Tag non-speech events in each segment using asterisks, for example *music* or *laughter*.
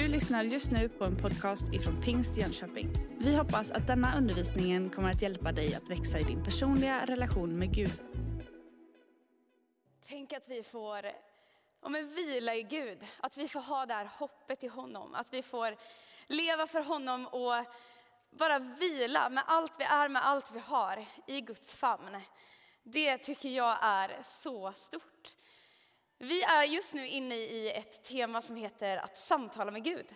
Du lyssnar just nu på en podcast ifrån Pingst Jönköping. Vi hoppas att denna undervisning kommer att hjälpa dig att växa i din personliga relation med Gud. Tänk att vi får ja, men vila i Gud, att vi får ha det här hoppet i honom, att vi får leva för honom och bara vila med allt vi är, med allt vi har i Guds famn. Det tycker jag är så stort. Vi är just nu inne i ett tema som heter att samtala med Gud.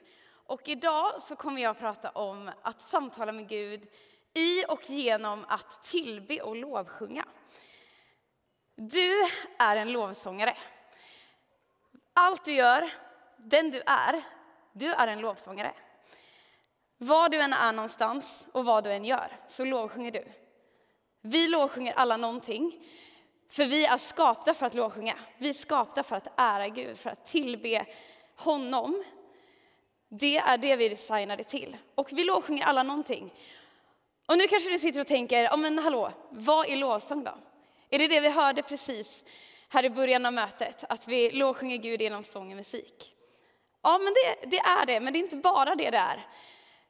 Och idag så kommer jag att prata om att samtala med Gud i och genom att tillbe och lovsjunga. Du är en lovsångare. Allt du gör, den du är, du är en lovsångare. Var du än är någonstans och vad du än gör så lovsjunger du. Vi lovsjunger alla någonting. För vi är skapta för att lovsjunga. Vi är skapta för att ära Gud, för att tillbe honom. Det är det vi är designade till. Och vi lovsjunger alla någonting. Och nu kanske du sitter och tänker, oh, men hallå, vad är lovsång då? Är det det vi hörde precis här i början av mötet, att vi lovsjunger Gud genom sång och musik? Ja, men det, det är det, men det är inte bara det det är.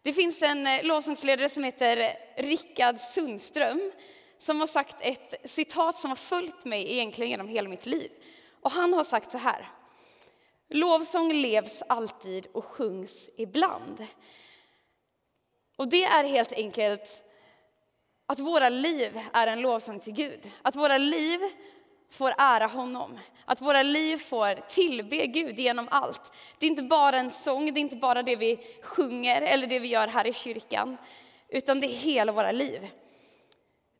Det finns en eh, lovsångsledare som heter Rickard Sundström som har sagt ett citat som har följt mig egentligen genom hela mitt liv. Och han har sagt så här. Lovsång levs alltid och sjungs ibland. Och det är helt enkelt att våra liv är en lovsång till Gud. Att våra liv får ära honom. Att våra liv får tillbe Gud genom allt. Det är inte bara en sång, det är inte bara det vi sjunger eller det vi gör här i kyrkan, utan det är hela våra liv.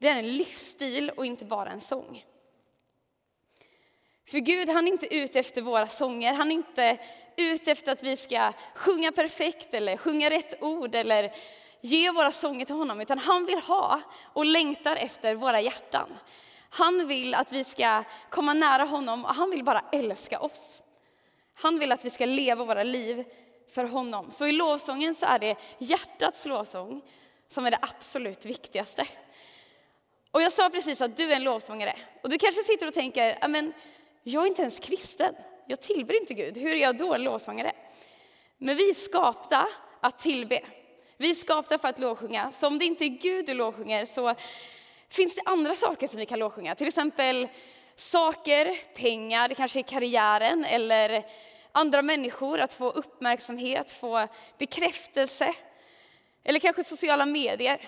Det är en livsstil och inte bara en sång. För Gud han är inte ute efter våra sånger, han är inte ute efter att vi ska sjunga perfekt eller sjunga rätt ord eller ge våra sånger till honom, utan han vill ha och längtar efter våra hjärtan. Han vill att vi ska komma nära honom och han vill bara älska oss. Han vill att vi ska leva våra liv för honom. Så i lovsången så är det hjärtats lovsång som är det absolut viktigaste. Och jag sa precis att du är en lovsångare. Och du kanske sitter och tänker, men jag är inte ens kristen. Jag tillber inte Gud. Hur är jag då en lovsångare? Men vi är skapta att tillbe. Vi är skapta för att lovsjunga. Så om det inte är Gud du lovsjunger så finns det andra saker som vi kan lovsjunga. Till exempel saker, pengar, det kanske är karriären eller andra människor, att få uppmärksamhet, få bekräftelse. Eller kanske sociala medier.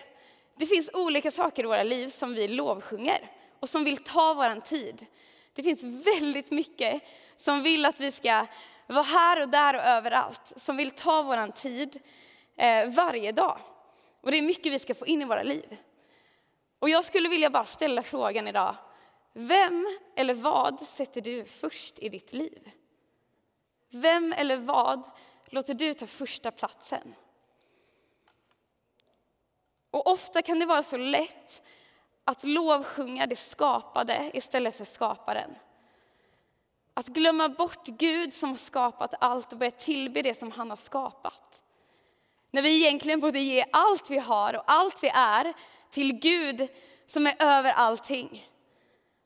Det finns olika saker i våra liv som vi lovsjunger och som vill ta vår tid. Det finns väldigt mycket som vill att vi ska vara här och där och överallt, som vill ta vår tid eh, varje dag. Och det är mycket vi ska få in i våra liv. Och jag skulle vilja bara ställa frågan idag, vem eller vad sätter du först i ditt liv? Vem eller vad låter du ta första platsen? Och ofta kan det vara så lätt att lovsjunga det skapade istället för skaparen. Att glömma bort Gud som har skapat allt och börja tillbe det som han har skapat. När vi egentligen borde ge allt vi har och allt vi är till Gud som är över allting.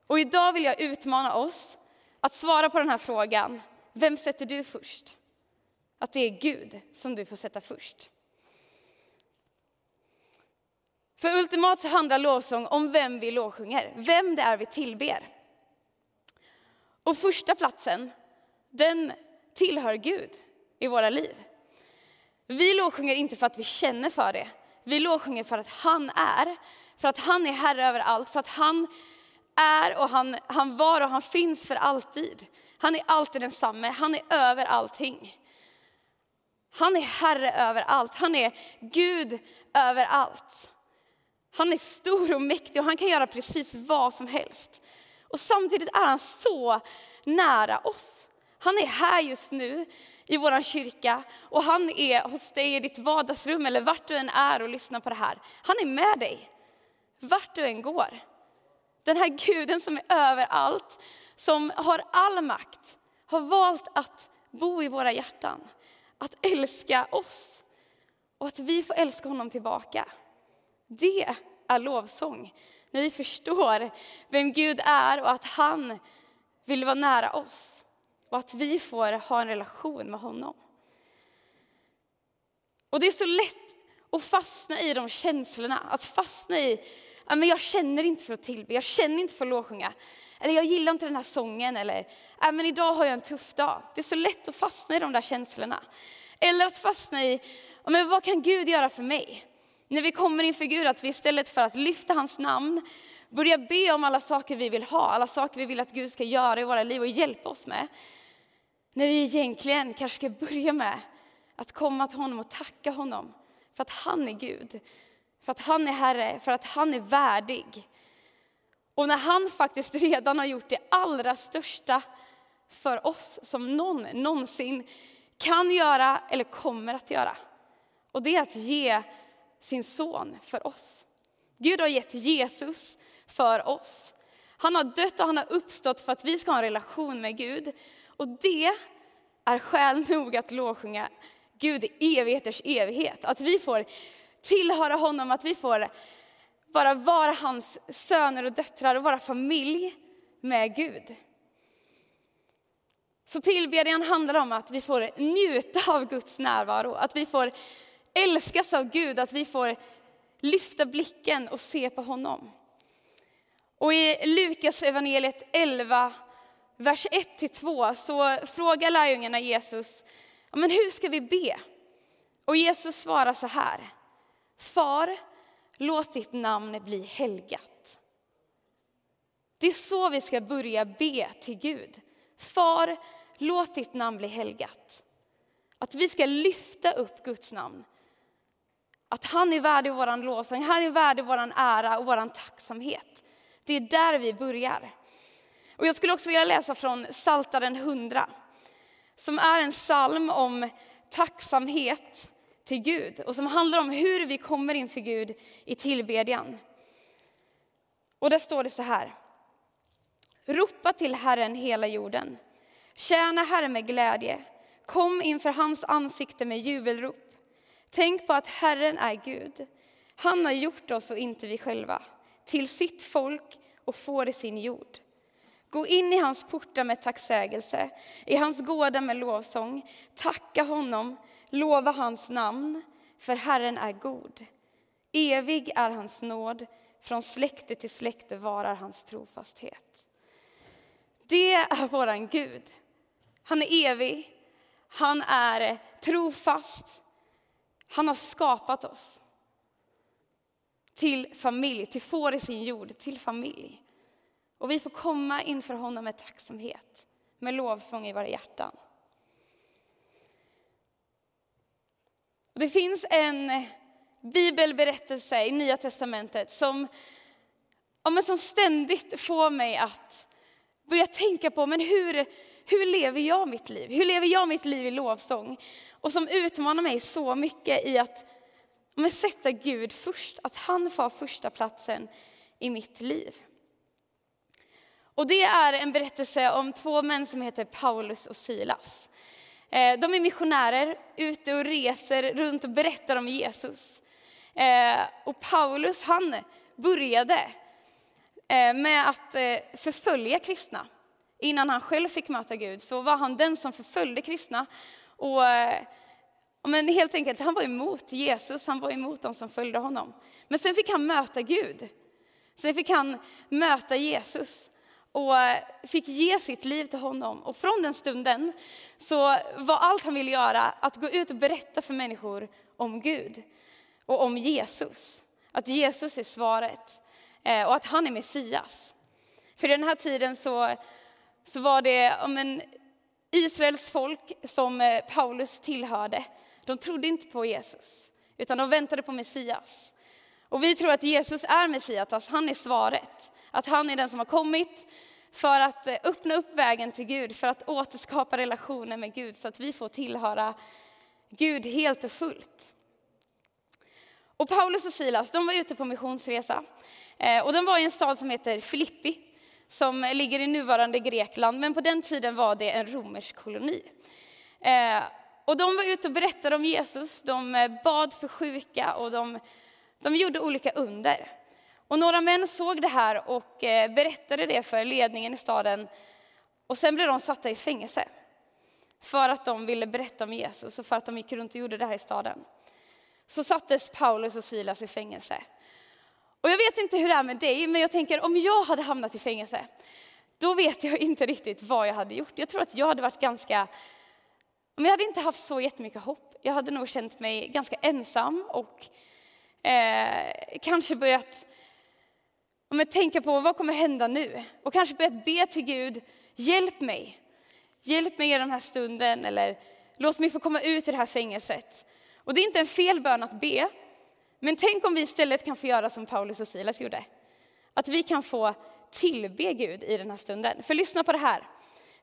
Och idag vill jag utmana oss att svara på den här frågan. Vem sätter du först? Att det är Gud som du får sätta först. För ultimat så handlar lovsång om vem vi lovsjunger, vem det är vi tillber. Och första platsen, den tillhör Gud i våra liv. Vi lovsjunger inte för att vi känner för det. Vi lovsjunger för att han är, för att han är herre över allt, för att han är och han, han var och han finns för alltid. Han är alltid densamme, han är över allting. Han är herre över allt, han är Gud över allt. Han är stor och mäktig och han kan göra precis vad som helst. Och samtidigt är han så nära oss. Han är här just nu i vår kyrka och han är hos dig i ditt vardagsrum eller vart du än är och lyssnar på det här. Han är med dig, vart du än går. Den här guden som är överallt, som har all makt, har valt att bo i våra hjärtan, att älska oss och att vi får älska honom tillbaka. Det är lovsång. När vi förstår vem Gud är och att han vill vara nära oss och att vi får ha en relation med honom. Och det är så lätt att fastna i de känslorna, att fastna i, ja, men jag känner inte för att tillbe, jag känner inte för att lovsjunga. Eller jag gillar inte den här sången, eller ja, men idag har jag en tuff dag. Det är så lätt att fastna i de där känslorna. Eller att fastna i, ja, men vad kan Gud göra för mig? När vi kommer inför Gud, att vi istället för att lyfta hans namn, börjar be om alla saker vi vill ha, alla saker vi vill att Gud ska göra i våra liv och hjälpa oss med. När vi egentligen kanske ska börja med att komma till honom och tacka honom för att han är Gud, för att han är Herre, för att han är värdig. Och när han faktiskt *laughs* redan har gjort det allra största för oss som någon någonsin kan göra eller kommer att göra. Och det är att ge sin son för oss. Gud har gett Jesus för oss. Han har dött och han har uppstått för att vi ska ha en relation med Gud. Och det är skäl nog att lovsjunga Gud i evigheters evighet. Att vi får tillhöra honom, att vi får bara vara hans söner och döttrar och vara familj med Gud. Så tillbedjan handlar om att vi får njuta av Guds närvaro, att vi får älskas av Gud, att vi får lyfta blicken och se på honom. Och i Lukas evangeliet 11, vers 1-2 så frågar lärjungarna Jesus, men hur ska vi be? Och Jesus svarar så här, Far, låt ditt namn bli helgat. Det är så vi ska börja be till Gud. Far, låt ditt namn bli helgat. Att vi ska lyfta upp Guds namn. Att han är värdig vår lovsång, han är värdig vår ära och vår tacksamhet. Det är där vi börjar. Och jag skulle också vilja läsa från Saltaren 100, som är en psalm om tacksamhet till Gud och som handlar om hur vi kommer inför Gud i tillbedjan. Och där står det så här. Ropa till Herren hela jorden. Tjäna Herren med glädje. Kom inför hans ansikte med jubelrop. Tänk på att Herren är Gud. Han har gjort oss och inte vi själva till sitt folk och får i sin jord. Gå in i hans portar med tacksägelse, i hans gårdar med lovsång. Tacka honom, lova hans namn, för Herren är god. Evig är hans nåd, från släkte till släkte varar hans trofasthet. Det är våran Gud. Han är evig, han är trofast, han har skapat oss till familj, till får i sin jord, till familj. Och vi får komma inför honom med tacksamhet, med lovsång i våra hjärtan. Och det finns en bibelberättelse i Nya Testamentet som, ja, men som ständigt får mig att börja tänka på men hur, hur lever jag mitt liv? Hur lever jag mitt liv i lovsång? Och som utmanar mig så mycket i att men sätta Gud först, att han får första platsen i mitt liv. Och det är en berättelse om två män som heter Paulus och Silas. Eh, de är missionärer, ute och reser runt och berättar om Jesus. Eh, och Paulus han började eh, med att förfölja kristna. Innan han själv fick möta Gud så var han den som förföljde kristna. Och, men helt enkelt, han var emot Jesus, han var emot de som följde honom. Men sen fick han möta Gud. Sen fick han möta Jesus och fick ge sitt liv till honom. Och från den stunden så var allt han ville göra att gå ut och berätta för människor om Gud och om Jesus. Att Jesus är svaret eh, och att han är Messias. För i den här tiden så, så var det om Israels folk som eh, Paulus tillhörde. De trodde inte på Jesus, utan de väntade på Messias. Och vi tror att Jesus är Messias, alltså han är svaret. Att han är den som har kommit för att eh, öppna upp vägen till Gud, för att återskapa relationen med Gud så att vi får tillhöra Gud helt och fullt. Och Paulus och Silas de var ute på missionsresa eh, och de var i en stad som heter Filippi som ligger i nuvarande Grekland, men på den tiden var det en romersk koloni. Eh, och de var ute och berättade om Jesus, de eh, bad för sjuka och de, de gjorde olika under. Och några män såg det här och eh, berättade det för ledningen i staden. Och sen blev de satta i fängelse. För att de ville berätta om Jesus och för att de gick runt och gjorde det här i staden. så sattes Paulus och Silas i fängelse. Och jag vet inte hur det är med dig, men jag tänker om jag hade hamnat i fängelse, då vet jag inte riktigt vad jag hade gjort. Jag tror att jag hade varit ganska, men jag hade inte haft så jättemycket hopp. Jag hade nog känt mig ganska ensam och eh, kanske börjat om jag tänker på vad kommer hända nu och kanske börjat be till Gud, hjälp mig. Hjälp mig i den här stunden eller låt mig få komma ut ur det här fängelset. Och det är inte en fel bön att be, men tänk om vi istället kan få göra som Paulus och Silas gjorde. Att vi kan få tillbe Gud i den här stunden. För lyssna på det här.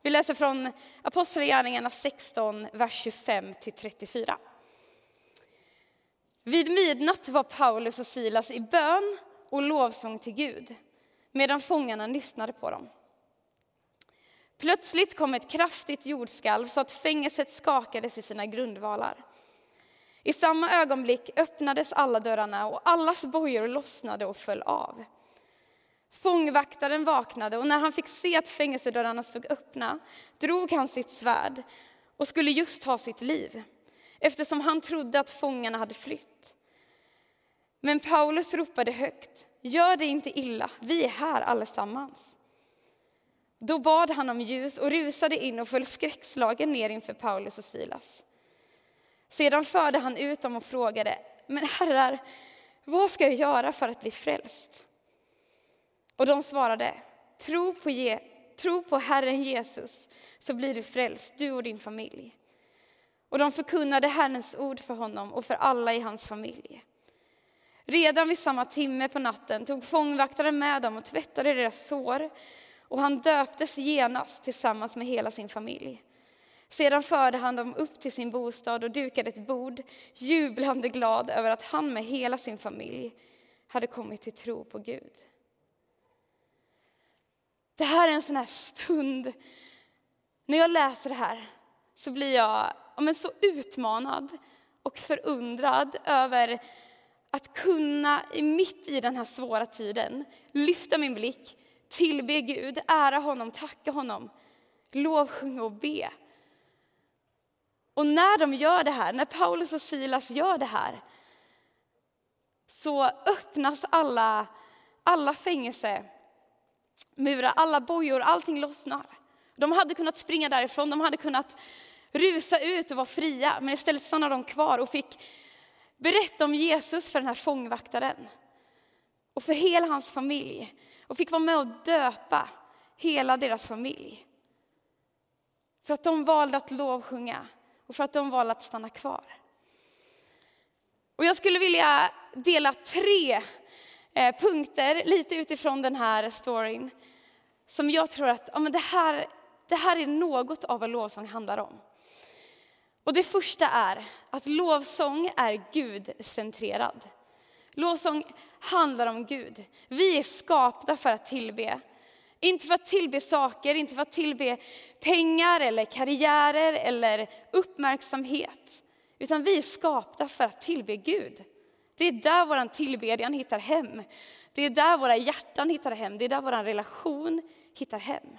Vi läser från Apostlagärningarna 16, vers 25 till 34. Vid midnatt var Paulus och Silas i bön och lovsång till Gud medan fångarna lyssnade på dem. Plötsligt kom ett kraftigt jordskalv så att fängelset skakades i sina grundvalar. I samma ögonblick öppnades alla dörrarna och allas bojor lossnade och föll av. Fångvaktaren vaknade och när han fick se att fängelsedörrarna stod öppna drog han sitt svärd och skulle just ta sitt liv eftersom han trodde att fångarna hade flytt. Men Paulus ropade högt, gör det inte illa, vi är här allesammans. Då bad han om ljus och rusade in och föll skräckslagen ner inför Paulus och Silas. Sedan förde han ut dem och frågade, men herrar, vad ska jag göra för att bli frälst? Och de svarade, tro på, Je tro på Herren Jesus så blir du frälst, du och din familj. Och de förkunnade Herrens ord för honom och för alla i hans familj. Redan vid samma timme på natten tog fångvaktaren med dem och tvättade deras sår och han döptes genast tillsammans med hela sin familj. Sedan förde han dem upp till sin bostad och dukade ett bord, jublande glad över att han med hela sin familj hade kommit till tro på Gud. Det här är en sån här stund, när jag läser det här så blir jag ja, men så utmanad och förundrad över att kunna mitt i den här svåra tiden lyfta min blick, tillbe Gud, ära honom, tacka honom, lovsjunga och be. Och när de gör det här, när Paulus och Silas gör det här, så öppnas alla, alla fängelsemurar, alla bojor, allting lossnar. De hade kunnat springa därifrån, de hade kunnat rusa ut och vara fria, men istället stannade de kvar och fick berätta om Jesus för den här fångvaktaren och för hela hans familj och fick vara med och döpa hela deras familj. För att de valde att lovsjunga och för att de valde att stanna kvar. Och jag skulle vilja dela tre eh, punkter lite utifrån den här storyn som jag tror att ja, men det, här, det här är något av vad lovsång handlar om. Och det första är att lovsång är gudcentrerad. Lovsång handlar om Gud. Vi är skapta för att tillbe. Inte för att tillbe saker, inte för att tillbe pengar eller karriärer eller uppmärksamhet. Utan vi är skapta för att tillbe Gud. Det är där vår tillbedjan hittar hem. Det är där våra hjärtan hittar hem. Det är där vår relation hittar hem.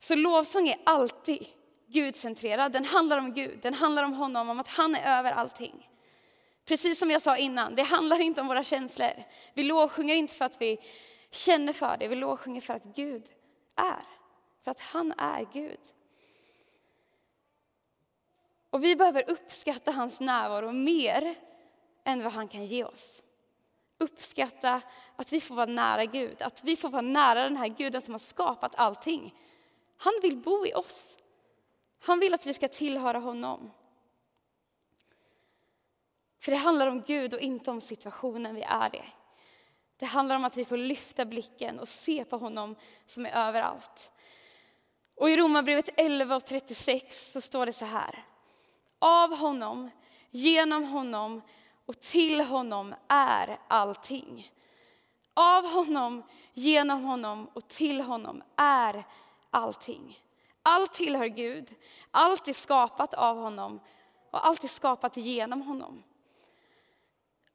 Så lovsång är alltid gudcentrerad. Den handlar om Gud, den handlar om honom, om att han är över allting. Precis som jag sa innan, det handlar inte om våra känslor. Vi lovsjunger inte för att vi känner för det, vi lovsjunger för att Gud är. För att han är Gud. Och vi behöver uppskatta hans närvaro mer än vad han kan ge oss. Uppskatta att vi får vara nära Gud, att vi får vara nära den här guden som har skapat allting. Han vill bo i oss. Han vill att vi ska tillhöra honom. För det handlar om Gud och inte om situationen vi är i. Det handlar om att vi får lyfta blicken och se på honom som är överallt. Och i Romarbrevet 11 och 36 så står det så här. Av honom, genom honom och till honom är allting. Av honom, genom honom och till honom är allting. Allt tillhör Gud, allt är skapat av honom och allt är skapat genom honom.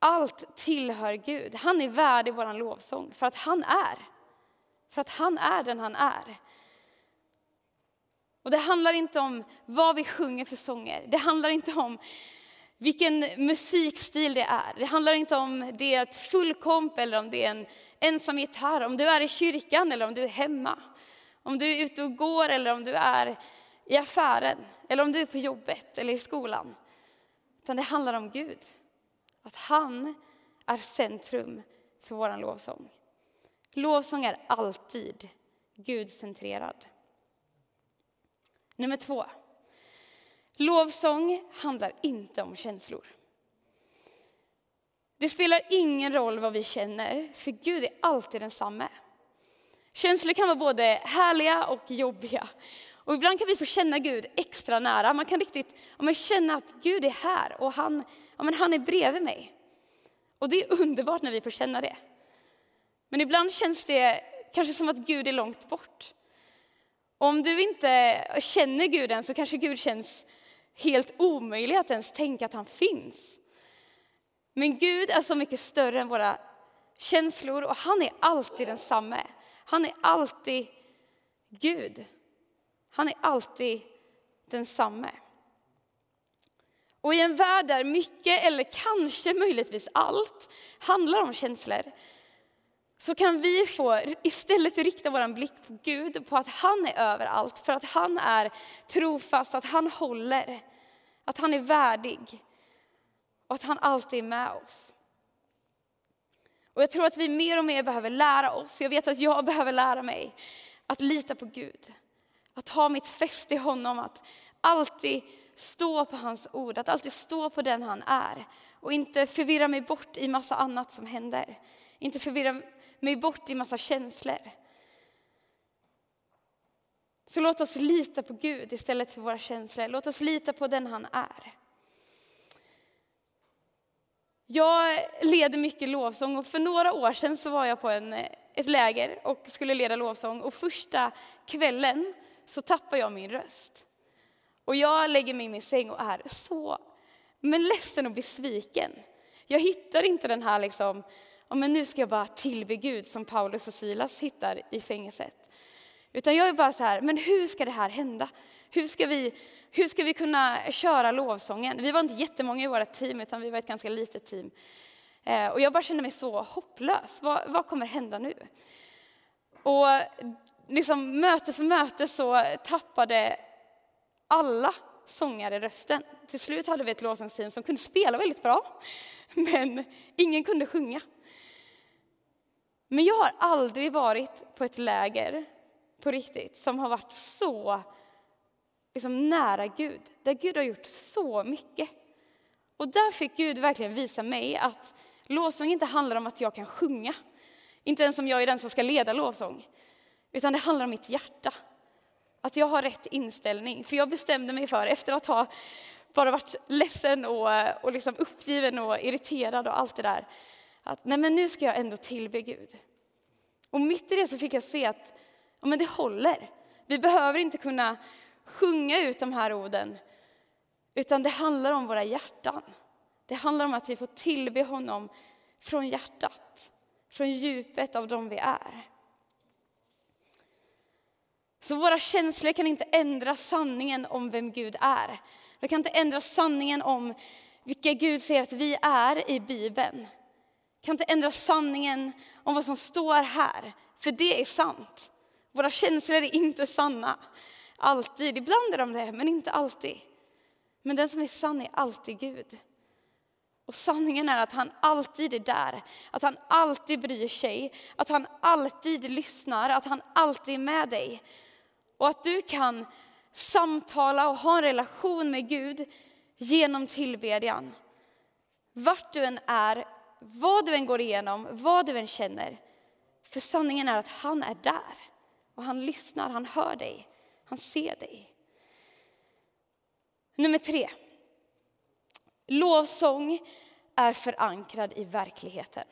Allt tillhör Gud. Han är värdig vår lovsång för att han är. För att han är den han är. Och det handlar inte om vad vi sjunger för sånger. Det handlar inte om vilken musikstil det är. Det handlar inte om det är ett fullkomp eller om det är en ensam gitarr, om du är i kyrkan eller om du är hemma. Om du är ute och går eller om du är i affären eller om du är på jobbet eller i skolan. Utan det handlar om Gud. Att han är centrum för vår lovsång. Lovsång är alltid Gudcentrerad. Nummer två. Lovsång handlar inte om känslor. Det spelar ingen roll vad vi känner, för Gud är alltid densamme. Känslor kan vara både härliga och jobbiga. Och ibland kan vi få känna Gud extra nära. Man kan riktigt ja, känna att Gud är här och han, ja, men han är bredvid mig. Och det är underbart när vi får känna det. Men ibland känns det kanske som att Gud är långt bort. Om du inte känner Gud än så kanske Gud känns helt omöjlig att ens tänka att han finns. Men Gud är så mycket större än våra känslor och han är alltid densamme. Han är alltid Gud. Han är alltid densamme. Och i en värld där mycket, eller kanske möjligtvis allt, handlar om känslor, så kan vi få istället rikta vår blick på Gud, på att han är överallt, för att han är trofast, att han håller, att han är värdig och att han alltid är med oss. Och jag tror att vi mer och mer behöver lära oss, jag vet att jag behöver lära mig, att lita på Gud. Att ha mitt fäste i honom, att alltid stå på hans ord, att alltid stå på den han är. Och inte förvirra mig bort i massa annat som händer. Inte förvirra mig bort i massa känslor. Så låt oss lita på Gud istället för våra känslor. Låt oss lita på den han är. Jag leder mycket lovsång och för några år sedan så var jag på en, ett läger och skulle leda lovsång och första kvällen så tappade jag min röst. Och jag lägger mig i min säng och är så men ledsen och besviken. Jag hittar inte den här liksom, ja, men nu ska jag bara tillbe Gud som Paulus och Silas hittar i fängelset. Utan jag är bara så här, men hur ska det här hända? Hur ska vi, hur ska vi kunna köra lovsången? Vi var inte jättemånga i vårt team, utan vi var ett ganska litet team. Eh, och jag bara kände mig så hopplös. Vad, vad kommer hända nu? Och liksom möte för möte så tappade alla sångare rösten. Till slut hade vi ett lovsångsteam som kunde spela väldigt bra, men ingen kunde sjunga. Men jag har aldrig varit på ett läger på riktigt som har varit så liksom, nära Gud, där Gud har gjort så mycket. Och där fick Gud verkligen visa mig att lovsång inte handlar om att jag kan sjunga, inte ens om jag är den som ska leda lovsång, utan det handlar om mitt hjärta. Att jag har rätt inställning. För jag bestämde mig för, efter att ha bara varit ledsen och, och liksom uppgiven och irriterad och allt det där, att nej men nu ska jag ändå tillbe Gud. Och mitt i det så fick jag se att ja, men det håller. Vi behöver inte kunna sjunga ut de här orden, utan det handlar om våra hjärtan. Det handlar om att vi får tillbe honom från hjärtat, från djupet av dem vi är. Så våra känslor kan inte ändra sanningen om vem Gud är. De kan inte ändra sanningen om vilka Gud säger att vi är i Bibeln. kan inte ändra sanningen om vad som står här, för det är sant. Våra känslor är inte sanna, alltid. Ibland är de det, men inte alltid. Men den som är sann är alltid Gud. Och sanningen är att han alltid är där, att han alltid bryr sig, att han alltid lyssnar, att han alltid är med dig. Och att du kan samtala och ha en relation med Gud genom tillbedjan. Vart du än är, vad du än går igenom, vad du än känner. För sanningen är att han är där. Och han lyssnar, han hör dig, han ser dig. Nummer tre. Lovsång är förankrad i verkligheten.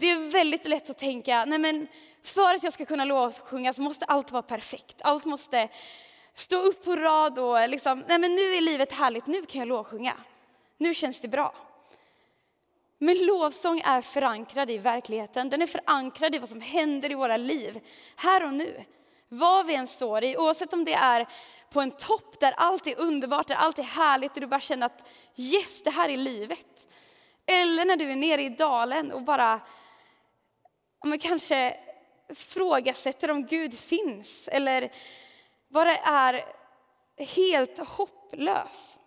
Det är väldigt lätt att tänka, nej men för att jag ska kunna lovsjunga så måste allt vara perfekt. Allt måste stå upp på rad och liksom, nej men nu är livet härligt, nu kan jag lovsjunga. Nu känns det bra. Men lovsång är förankrad i verkligheten. Den är förankrad i vad som händer i våra liv, här och nu. Vad vi än står i, oavsett om det är på en topp där allt är underbart, där allt är härligt och du bara känner att yes, det här är livet. Eller när du är nere i dalen och bara men kanske ifrågasätter om Gud finns eller bara är helt hopplös.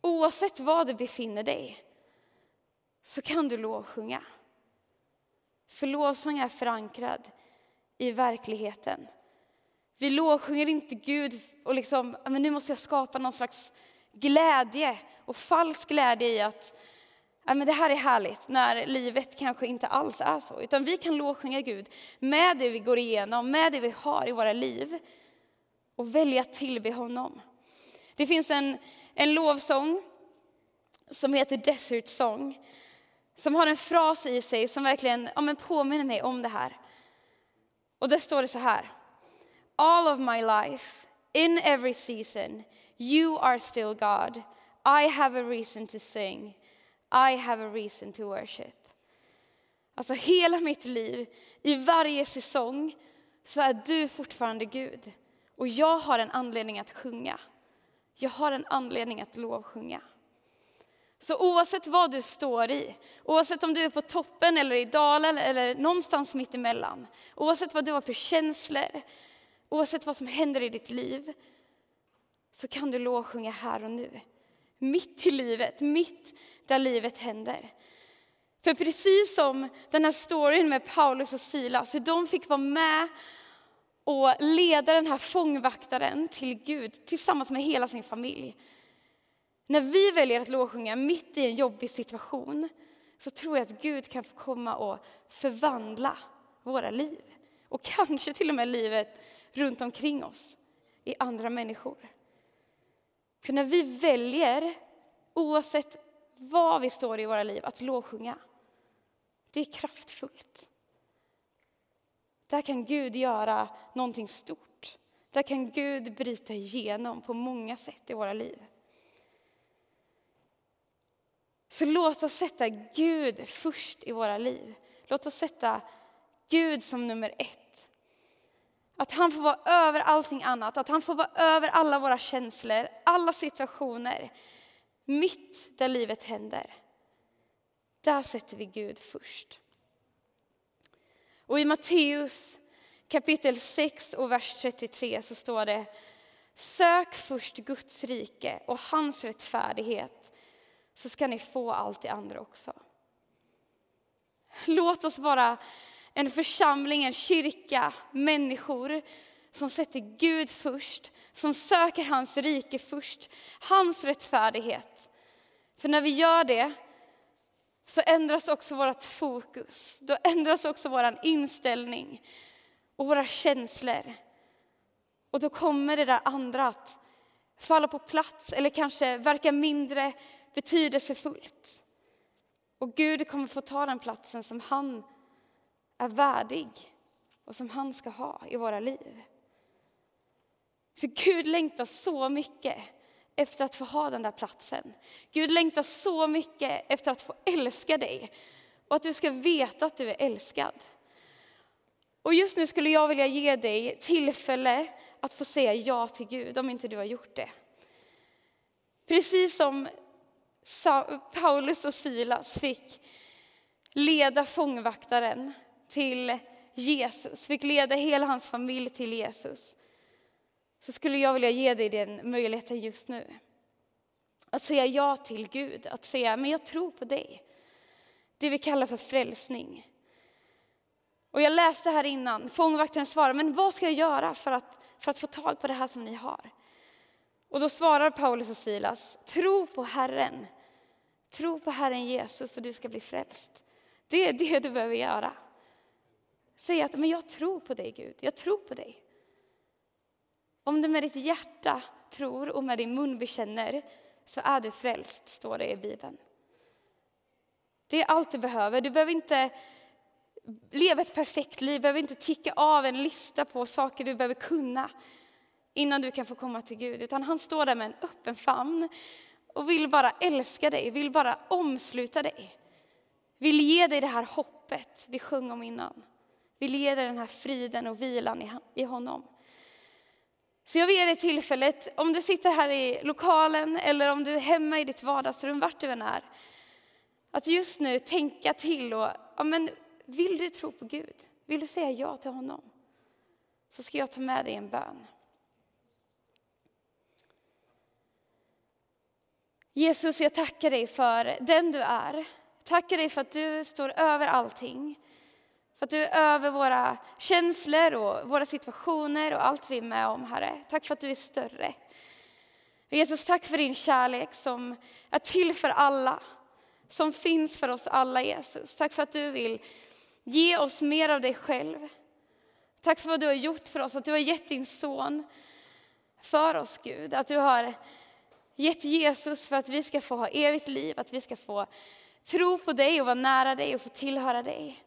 Oavsett var du befinner dig så kan du lovsjunga. För lovsång är förankrad i verkligheten. Vi lovsjunger inte Gud och liksom, men nu måste jag skapa någon slags glädje och falsk glädje i att ja, men det här är härligt, när livet kanske inte alls är så. Utan vi kan lovsjunga Gud med det vi går igenom, med det vi har i våra liv och välja att tillbe honom. Det finns en, en lovsång som heter Desert Song som har en fras i sig som verkligen ja, men påminner mig om det här. Och där står det så här. All of my life, in every season, you are still God. I have a reason to sing. I have a reason to worship. Alltså hela mitt liv, i varje säsong, så är du fortfarande Gud. Och jag har en anledning att sjunga. Jag har en anledning att lovsjunga. Så oavsett vad du står i, oavsett om du är på toppen eller i dalen eller någonstans mitt emellan, oavsett vad du har för känslor, oavsett vad som händer i ditt liv, så kan du lovsjunga här och nu. Mitt i livet, mitt där livet händer. För precis som den här storyn med Paulus och Silas, hur de fick vara med och leda den här fångvaktaren till Gud tillsammans med hela sin familj. När vi väljer att lovsjunga mitt i en jobbig situation så tror jag att Gud kan få komma och förvandla våra liv. Och kanske till och med livet runt omkring oss i andra människor. För när vi väljer, oavsett var vi står i våra liv, att lovsjunga, det är kraftfullt. Där kan Gud göra någonting stort. Där kan Gud bryta igenom på många sätt i våra liv. Så låt oss sätta Gud först i våra liv. Låt oss sätta Gud som nummer ett. Att han får vara över allting annat, att han får vara över alla våra känslor, alla situationer. Mitt där livet händer. Där sätter vi Gud först. Och i Matteus kapitel 6 och vers 33 så står det Sök först Guds rike och hans rättfärdighet så ska ni få allt det andra också. Låt oss vara en församling, en kyrka, människor som sätter Gud först, som söker hans rike först, hans rättfärdighet. För när vi gör det så ändras också vårt fokus. Då ändras också vår inställning och våra känslor. Och då kommer det där andra att falla på plats eller kanske verka mindre betydelsefullt. Och Gud kommer få ta den platsen som han är värdig och som han ska ha i våra liv. För Gud längtar så mycket efter att få ha den där platsen. Gud längtar så mycket efter att få älska dig och att du ska veta att du är älskad. Och just nu skulle jag vilja ge dig tillfälle att få säga ja till Gud om inte du har gjort det. Precis som Paulus och Silas fick leda fångvaktaren till Jesus, fick leda hela hans familj till Jesus, så skulle jag vilja ge dig den möjligheten just nu. Att säga ja till Gud, att säga men jag tror på dig. Det vi kallar för frälsning. Och jag läste här innan, fångvaktaren svarar, men vad ska jag göra för att, för att få tag på det här som ni har? Och då svarar Paulus och Silas, tro på Herren. Tro på Herren Jesus och du ska bli frälst. Det är det du behöver göra. Säg att men jag tror på dig Gud, jag tror på dig. Om du med ditt hjärta tror och med din mun bekänner så är du frälst, står det i Bibeln. Det är allt du behöver. Du behöver inte leva ett perfekt liv, du behöver inte ticka av en lista på saker du behöver kunna innan du kan få komma till Gud. Utan han står där med en öppen famn och vill bara älska dig, vill bara omsluta dig. Vill ge dig det här hoppet vi sjöng om innan. Vi leder den här friden och vilan i honom. Så jag vill ge dig tillfället, om du sitter här i lokalen eller om du är hemma i ditt vardagsrum, vart du än är, att just nu tänka till och, ja men vill du tro på Gud? Vill du säga ja till honom? Så ska jag ta med dig en bön. Jesus, jag tackar dig för den du är. Tackar dig för att du står över allting. För att du är över våra känslor och våra situationer och allt vi är med om, Herre. Tack för att du är större. Jesus, tack för din kärlek som är till för alla. Som finns för oss alla, Jesus. Tack för att du vill ge oss mer av dig själv. Tack för vad du har gjort för oss, att du har gett din son för oss, Gud. Att du har gett Jesus för att vi ska få ha evigt liv, att vi ska få tro på dig och vara nära dig och få tillhöra dig.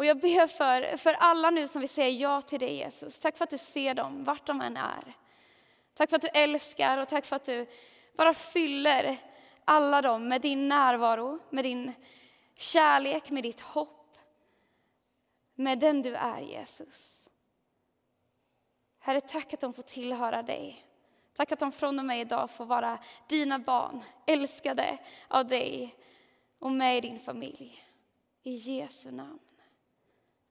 Och jag ber för, för alla nu som vill säga ja till dig Jesus. Tack för att du ser dem, vart de än är. Tack för att du älskar och tack för att du bara fyller alla dem med din närvaro, med din kärlek, med ditt hopp. Med den du är Jesus. Herre, tack att de får tillhöra dig. Tack att de från och med idag får vara dina barn, älskade av dig och med i din familj. I Jesu namn.